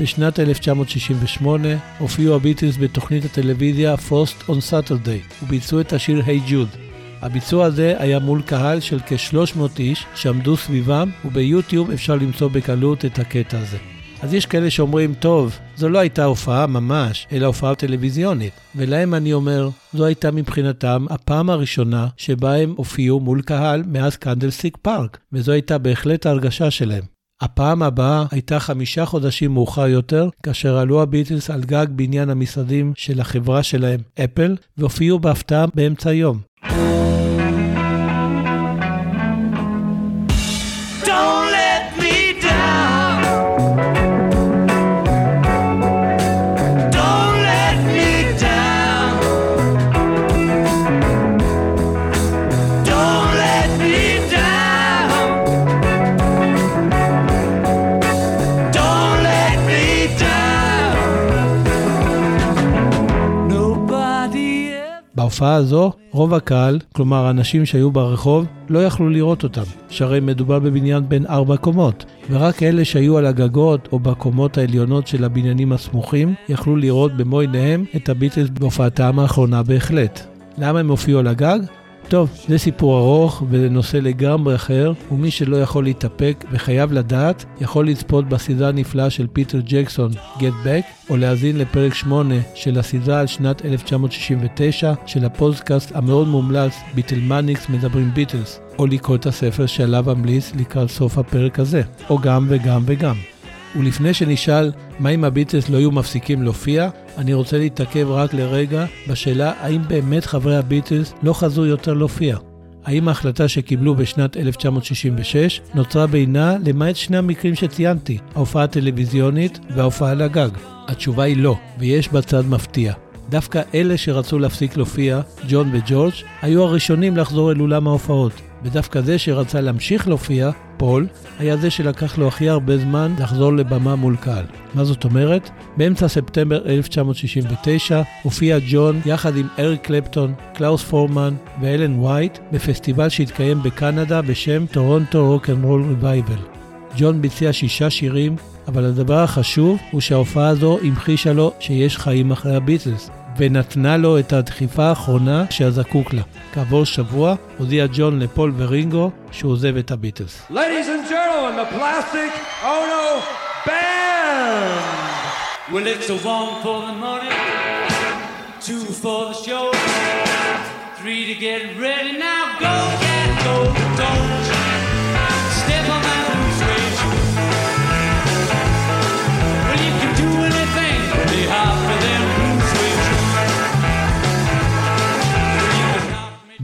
בשנת 1968 הופיעו הביטלס בתוכנית הטלוויזיה Frost on Saturday וביצעו את השיר Hey Jude. הביצוע הזה היה מול קהל של כ-300 איש שעמדו סביבם וביוטיוב אפשר למצוא בקלות את הקטע הזה. אז יש כאלה שאומרים, טוב, זו לא הייתה הופעה ממש, אלא הופעה טלוויזיונית. ולהם אני אומר, זו הייתה מבחינתם הפעם הראשונה שבה הם הופיעו מול קהל מאז קנדלסטיק פארק, וזו הייתה בהחלט ההרגשה שלהם. הפעם הבאה הייתה חמישה חודשים מאוחר יותר, כאשר עלו הביטלס על גג בניין המשרדים של החברה שלהם, אפל, והופיעו בהפתעה באמצע היום. בהופעה הזו, רוב הקהל, כלומר האנשים שהיו ברחוב, לא יכלו לראות אותם, שהרי מדובר בבניין בין ארבע קומות, ורק אלה שהיו על הגגות או בקומות העליונות של הבניינים הסמוכים, יכלו לראות במו עיניהם את הביטלס בהופעתם האחרונה בהחלט. למה הם הופיעו על הגג? טוב, זה סיפור ארוך וזה נושא לגמרי אחר, ומי שלא יכול להתאפק וחייב לדעת, יכול לצפות בסדרה הנפלאה של פיטר ג'קסון, Get Back, או להאזין לפרק 8 של הסדרה על שנת 1969 של הפודקאסט המאוד מומלץ ביטלמניקס מדברים ביטלס, או לקרוא את הספר שעליו אמליץ לקראת סוף הפרק הזה, או גם וגם וגם. ולפני שנשאל מה אם הביטלס לא היו מפסיקים להופיע, אני רוצה להתעכב רק לרגע בשאלה האם באמת חברי הביטלס לא חזרו יותר להופיע. האם ההחלטה שקיבלו בשנת 1966 נוצרה בינה למעט שני המקרים שציינתי, ההופעה הטלוויזיונית וההופעה על הגג? התשובה היא לא, ויש בה צד מפתיע. דווקא אלה שרצו להפסיק להופיע, ג'ון וג'ורג', היו הראשונים לחזור אל אולם ההופעות, ודווקא זה שרצה להמשיך להופיע, פול, היה זה שלקח לו הכי הרבה זמן לחזור לבמה מול קהל. מה זאת אומרת? באמצע ספטמבר 1969 הופיע ג'ון יחד עם אריק קלפטון, קלאוס פורמן ואלן וייט בפסטיבל שהתקיים בקנדה בשם Toronto Rock and Roll Revival. ג'ון ביצע שישה שירים, אבל הדבר החשוב הוא שההופעה הזו המחישה לו שיש חיים אחרי הביטלס, ונתנה לו את הדחיפה האחרונה שהזקוק לה. כעבור שבוע הודיע ג'ון לפול ורינגו שהוא עוזב את הביטלס. Ladies and gentlemen, the Plastic Ono Band. Well, it's a one for the money, two for the show, three to get ready. Now go,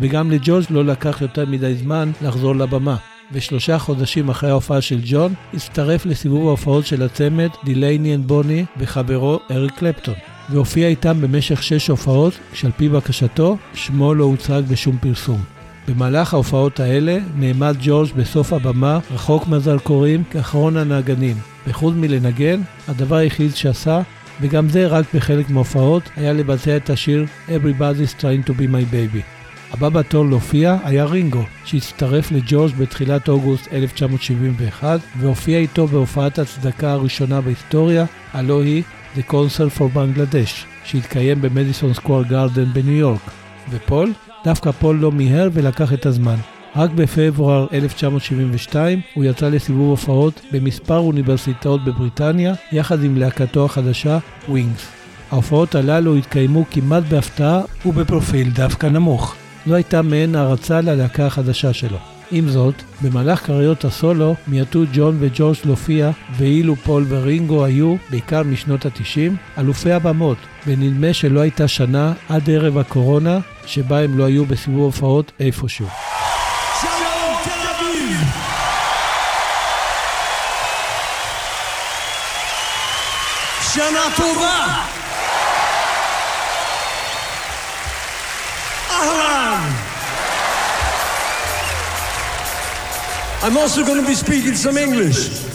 וגם לג'ורג' לא לקח יותר מדי זמן לחזור לבמה. ושלושה חודשים אחרי ההופעה של ג'ון, הצטרף לסיבוב ההופעות של הצמד Delaney and Bonnie וחברו אריק קלפטון, והופיע איתם במשך שש הופעות, כשעל פי בקשתו, שמו לא הוצג בשום פרסום. במהלך ההופעות האלה נעמד ג'ורג' בסוף הבמה, רחוק מהזרקורים, כאחרון הנגנים. וחוץ מלנגן, הדבר היחיד שעשה, וגם זה רק בחלק מההופעות, היה לבצע את השיר Everybody's trying to be my baby. הבא בתור להופיע היה רינגו, שהצטרף לג'ורג' בתחילת אוגוסט 1971, והופיע איתו בהופעת הצדקה הראשונה בהיסטוריה, הלא היא The Concert for Bangladesh, שהתקיים במדיסון סקוור גארדן בניו יורק. ופול? דווקא פול לא מיהר ולקח את הזמן. רק בפברואר 1972 הוא יצא לסיבוב הופעות במספר אוניברסיטאות בבריטניה, יחד עם להקתו החדשה, ווינגס. ההופעות הללו התקיימו כמעט בהפתעה ובפרופיל דווקא נמוך. זו הייתה מעין הערצה ללהקה החדשה שלו. עם זאת, במהלך קריירות הסולו מיעטו ג'ון וג'ורג' להופיע, ואילו פול ורינגו היו, בעיקר משנות ה-90, אלופי הבמות, ונדמה שלא הייתה שנה עד ערב הקורונה שבה הם לא היו בסיבוב הופעות איפשהו. שנה טובה! I'm also going to be speaking some English.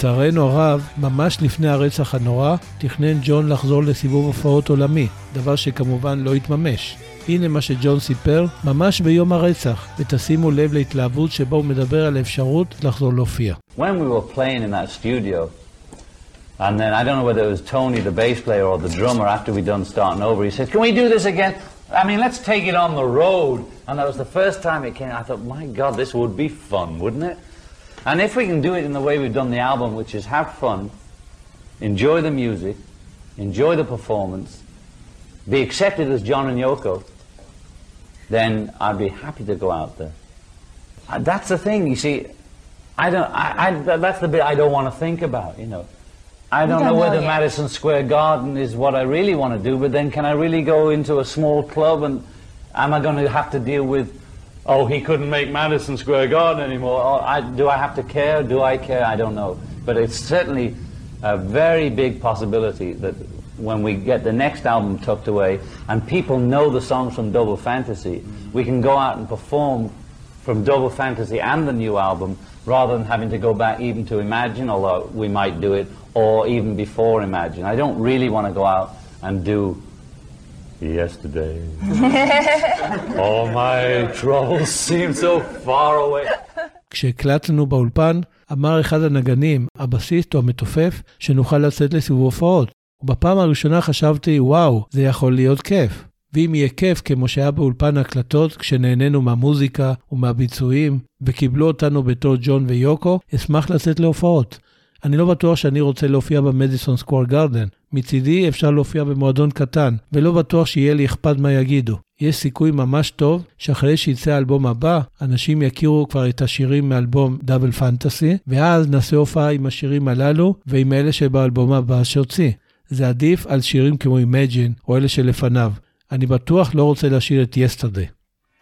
לצערנו הרב, ממש לפני הרצח הנורא, תכנן ג'ון לחזור לסיבוב הופעות עולמי, דבר שכמובן לא התממש. הנה מה שג'ון סיפר ממש ביום הרצח, ותשימו לב להתלהבות שבה הוא מדבר על האפשרות לחזור להופיע. And then I don't know whether it was Tony, the bass player, or the drummer, after we'd done starting over, he said, Can we do this again? I mean, let's take it on the road. And that was the first time it came. I thought, My God, this would be fun, wouldn't it? And if we can do it in the way we've done the album, which is have fun, enjoy the music, enjoy the performance, be accepted as John and Yoko, then I'd be happy to go out there. Uh, that's the thing, you see. I don't. I, I, that's the bit I don't want to think about. You know, I don't, don't know know whether yet. Madison Square Garden is what I really want to do. But then, can I really go into a small club and am I going to have to deal with? Oh, he couldn't make Madison Square Garden anymore. Oh, I, do I have to care? Do I care? I don't know. But it's certainly a very big possibility that when we get the next album tucked away and people know the songs from Double Fantasy, we can go out and perform from Double Fantasy and the new album rather than having to go back even to Imagine, although we might do it, or even before Imagine. I don't really want to go out and do Yesterday. All my troubles seem so far away. כשהקלטנו באולפן, אמר אחד הנגנים, הבסיסט או המתופף, שנוכל לצאת לסיבוב הופעות. ובפעם הראשונה חשבתי, וואו, זה יכול להיות כיף. ואם יהיה כיף כמו שהיה באולפן ההקלטות, כשנהנינו מהמוזיקה ומהביצועים, וקיבלו אותנו בתור ג'ון ויוקו, אשמח לצאת להופעות. אני לא בטוח שאני רוצה להופיע במדיסון סקוור גרדן. מצידי אפשר להופיע במועדון קטן, ולא בטוח שיהיה לי אכפת מה יגידו. יש סיכוי ממש טוב שאחרי שיצא האלבום הבא, אנשים יכירו כבר את השירים מאלבום דאבל פנטסי, ואז נעשה הופעה עם השירים הללו ועם אלה שבאלבום הבא שהוציא. זה עדיף על שירים כמו Imagine או אלה שלפניו. אני בטוח לא רוצה לשיר את יסטרדי.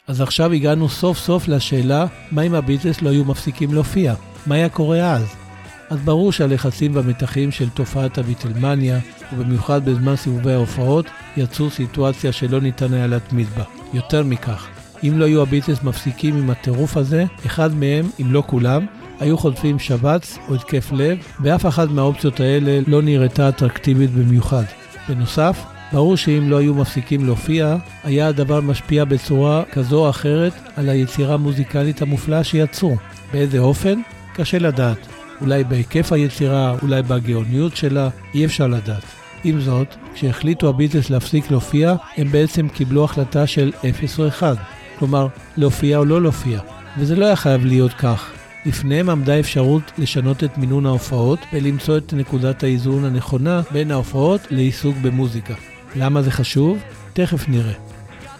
אז עכשיו הגענו סוף סוף לשאלה, מה אם הביטלס לא היו מפסיקים להופיע? מה היה קורה אז? אז ברור שהלחצים והמתחים של תופעת הביטלמניה, ובמיוחד בזמן סיבובי ההופעות, יצרו סיטואציה שלא ניתן היה להתמיד בה. יותר מכך, אם לא היו הביטלס מפסיקים עם הטירוף הזה, אחד מהם, אם לא כולם, היו חוטפים שבץ או התקף לב, ואף אחת מהאופציות האלה לא נראתה אטרקטיבית במיוחד. בנוסף, ברור שאם לא היו מפסיקים להופיע, היה הדבר משפיע בצורה כזו או אחרת על היצירה המוזיקלית המופלאה שיצרו. באיזה אופן? קשה לדעת. אולי בהיקף היצירה, אולי בגאוניות שלה, אי אפשר לדעת. עם זאת, כשהחליטו הביטלס להפסיק להופיע, הם בעצם קיבלו החלטה של 0 או 1. כלומר, להופיע או לא להופיע. וזה לא היה חייב להיות כך. לפניהם עמדה אפשרות לשנות את מינון ההופעות ולמצוא את נקודת האיזון הנכונה בין ההופעות לעיסוק במוזיקה. למה זה חשוב? תכף נראה.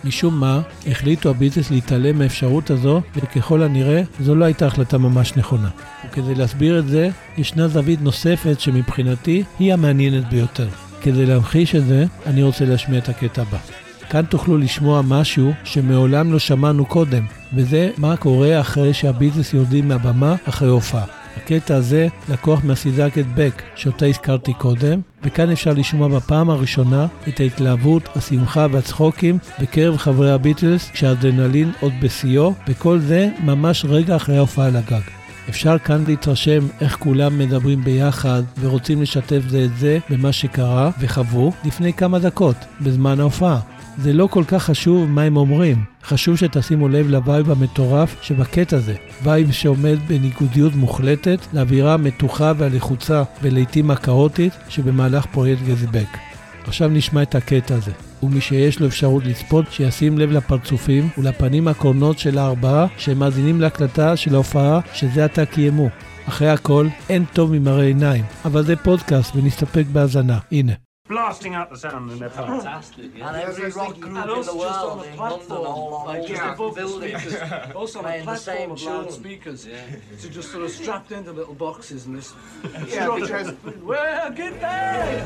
משום מה, החליטו הביטלס להתעלם מהאפשרות הזו, וככל הנראה, זו לא הייתה החלטה ממש נכונה. וכדי להסביר את זה, ישנה זווית נוספת שמבחינתי היא המעניינת ביותר. כדי להמחיש את זה, אני רוצה להשמיע את הקטע הבא. כאן תוכלו לשמוע משהו שמעולם לא שמענו קודם, וזה מה קורה אחרי שהביטלס יורדים מהבמה אחרי הופעה. הקטע הזה לקוח מהסיזקת בק, שאותה הזכרתי קודם, וכאן אפשר לשמוע בפעם הראשונה את ההתלהבות, השמחה והצחוקים בקרב חברי הביטלס, כשהאדרנלין עוד בשיאו, וכל זה ממש רגע אחרי ההופעה על הגג. אפשר כאן להתרשם איך כולם מדברים ביחד ורוצים לשתף זה את זה במה שקרה וחוו לפני כמה דקות, בזמן ההופעה. זה לא כל כך חשוב מה הם אומרים, חשוב שתשימו לב לווייב המטורף שבקטע הזה. וייב שעומד בניגודיות מוחלטת לאווירה המתוחה והלחוצה ולעיתים הכאוטית שבמהלך פרויקט Get Back. עכשיו נשמע את הקטע הזה. ומי שיש לו אפשרות לצפות, שישים לב לפרצופים ולפנים הקורנות של הארבעה שמאזינים להקלטה של ההופעה שזה עתה קיימו. אחרי הכל, אין טוב ממראה עיניים, אבל זה פודקאסט ונסתפק בהאזנה. הנה. Blasting out the sound in their pants. Fantastic, yeah. And every rock group in the world in London all on like just above the speakers. Also on a platform same of loudspeakers. So just sort of strapped into little boxes and this. Yeah, because- Well, good day!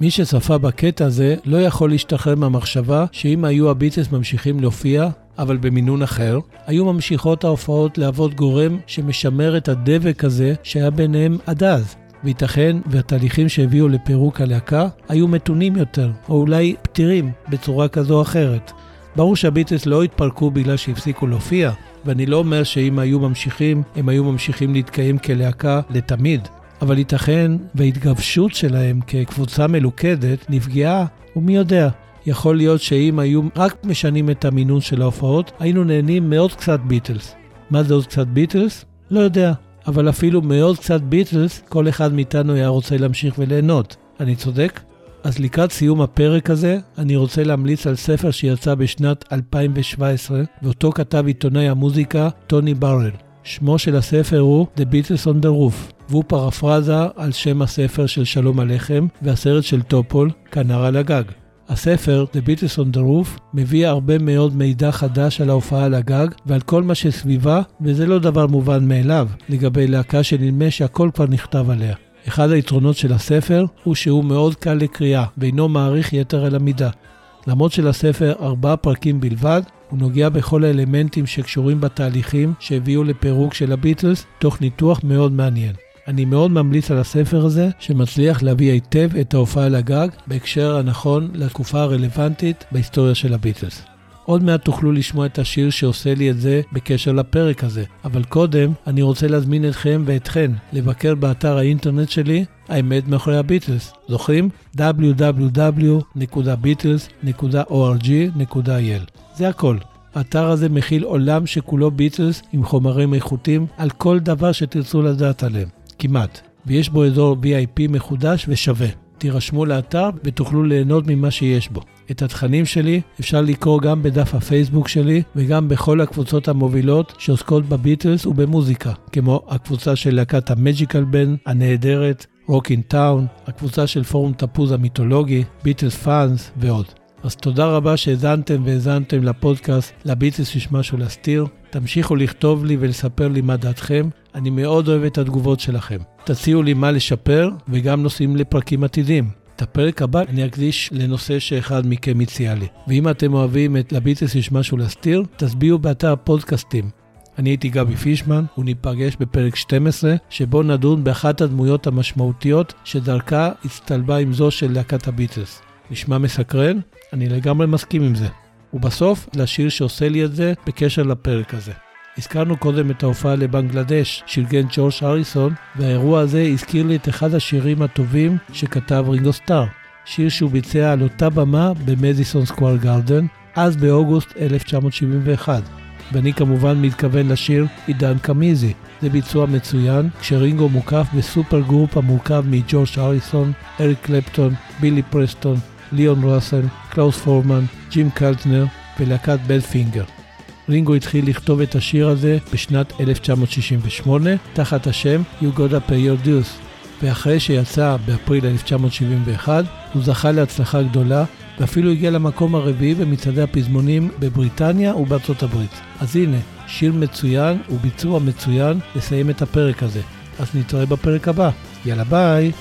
מי שצפה בקטע הזה לא יכול להשתחרר מהמחשבה שאם היו הביטלס ממשיכים להופיע, אבל במינון אחר, היו ממשיכות ההופעות להוות גורם שמשמר את הדבק הזה שהיה ביניהם עד אז. וייתכן והתהליכים שהביאו לפירוק הלהקה היו מתונים יותר, או אולי פתירים בצורה כזו או אחרת. ברור שהביטלס לא התפרקו בגלל שהפסיקו להופיע, ואני לא אומר שאם היו ממשיכים, הם היו ממשיכים להתקיים כלהקה לתמיד. אבל ייתכן וההתגבשות שלהם כקבוצה מלוכדת נפגעה, ומי יודע, יכול להיות שאם היו רק משנים את המינון של ההופעות, היינו נהנים מעוד קצת ביטלס. מה זה עוד קצת ביטלס? לא יודע. אבל אפילו מעוד קצת ביטלס, כל אחד מאיתנו היה רוצה להמשיך וליהנות. אני צודק? אז לקראת סיום הפרק הזה, אני רוצה להמליץ על ספר שיצא בשנת 2017, ואותו כתב עיתונאי המוזיקה טוני ברל. שמו של הספר הוא The Beatles on the Roof, והוא פרפרזה על שם הספר של שלום עליכם והסרט של טופול, כנר על הגג. הספר, The Beatles on the Roof, מביא הרבה מאוד מידע חדש על ההופעה על הגג ועל כל מה שסביבה, וזה לא דבר מובן מאליו, לגבי להקה שנדמה שהכל כבר נכתב עליה. אחד היתרונות של הספר הוא שהוא מאוד קל לקריאה, ואינו מעריך יתר על המידה. למרות שלספר ארבעה פרקים בלבד, הוא נוגע בכל האלמנטים שקשורים בתהליכים שהביאו לפירוק של הביטלס, תוך ניתוח מאוד מעניין. אני מאוד ממליץ על הספר הזה, שמצליח להביא היטב את ההופעה על הגג בהקשר הנכון לתקופה הרלוונטית בהיסטוריה של הביטלס. עוד מעט תוכלו לשמוע את השיר שעושה לי את זה בקשר לפרק הזה, אבל קודם אני רוצה להזמין אתכם ואתכן לבקר באתר האינטרנט שלי, האמת מאחורי הביטלס. זוכרים? www.beatles.org.il זה הכל. האתר הזה מכיל עולם שכולו ביטלס עם חומרים איכותיים על כל דבר שתרצו לדעת עליהם. כמעט. ויש בו אזור VIP מחודש ושווה. תירשמו לאתר ותוכלו ליהנות ממה שיש בו. את התכנים שלי אפשר לקרוא גם בדף הפייסבוק שלי וגם בכל הקבוצות המובילות שעוסקות בביטלס ובמוזיקה, כמו הקבוצה של להקת ה Magical Band הנהדרת, Rockin' Town, הקבוצה של פורום תפוז המיתולוגי, Beatles Fans ועוד. אז תודה רבה שהאזנתם והאזנתן לפודקאסט לביטלס יש משהו להסתיר. תמשיכו לכתוב לי ולספר לי מה דעתכם, אני מאוד אוהב את התגובות שלכם. תציעו לי מה לשפר וגם נושאים לפרקים עתידיים. את הפרק הבא אני אקדיש לנושא שאחד מכם הציע לי. ואם אתם אוהבים את לביטלס יש משהו להסתיר, תצביעו באתר הפודקאסטים. אני הייתי גבי פישמן, וניפגש בפרק 12, שבו נדון באחת הדמויות המשמעותיות שדרכה הצטלבה עם זו של להקת הביטלס. נשמע מסקרן? אני לגמרי מסכים עם זה. ובסוף, לשיר שעושה לי את זה בקשר לפרק הזה. הזכרנו קודם את ההופעה לבנגלדש, שארגן ג'ורג' הריסון, והאירוע הזה הזכיר לי את אחד השירים הטובים שכתב רינגו סטאר. שיר שהוא ביצע על אותה במה במדיסון סקוואר גרדן, אז באוגוסט 1971. ואני כמובן מתכוון לשיר It Don't Come Easy. זה ביצוע מצוין, כשרינגו מוקף ב supergroup המורכב מג'ורג' הריסון, אריק קלפטון, בילי פרסטון, ליאון ראסל, קלאוס פורמן, ג'ים קלטנר ולהקת בדפינגר. רינגו התחיל לכתוב את השיר הזה בשנת 1968 תחת השם You Gotta Pay Your Dues ואחרי שיצא באפריל 1971 הוא זכה להצלחה גדולה ואפילו הגיע למקום הרביעי במצעדי הפזמונים בבריטניה ובארצות הברית. אז הנה, שיר מצוין וביצוע מצוין לסיים את הפרק הזה. אז נתראה בפרק הבא. יאללה ביי!